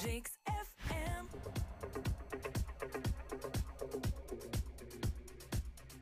Jinx.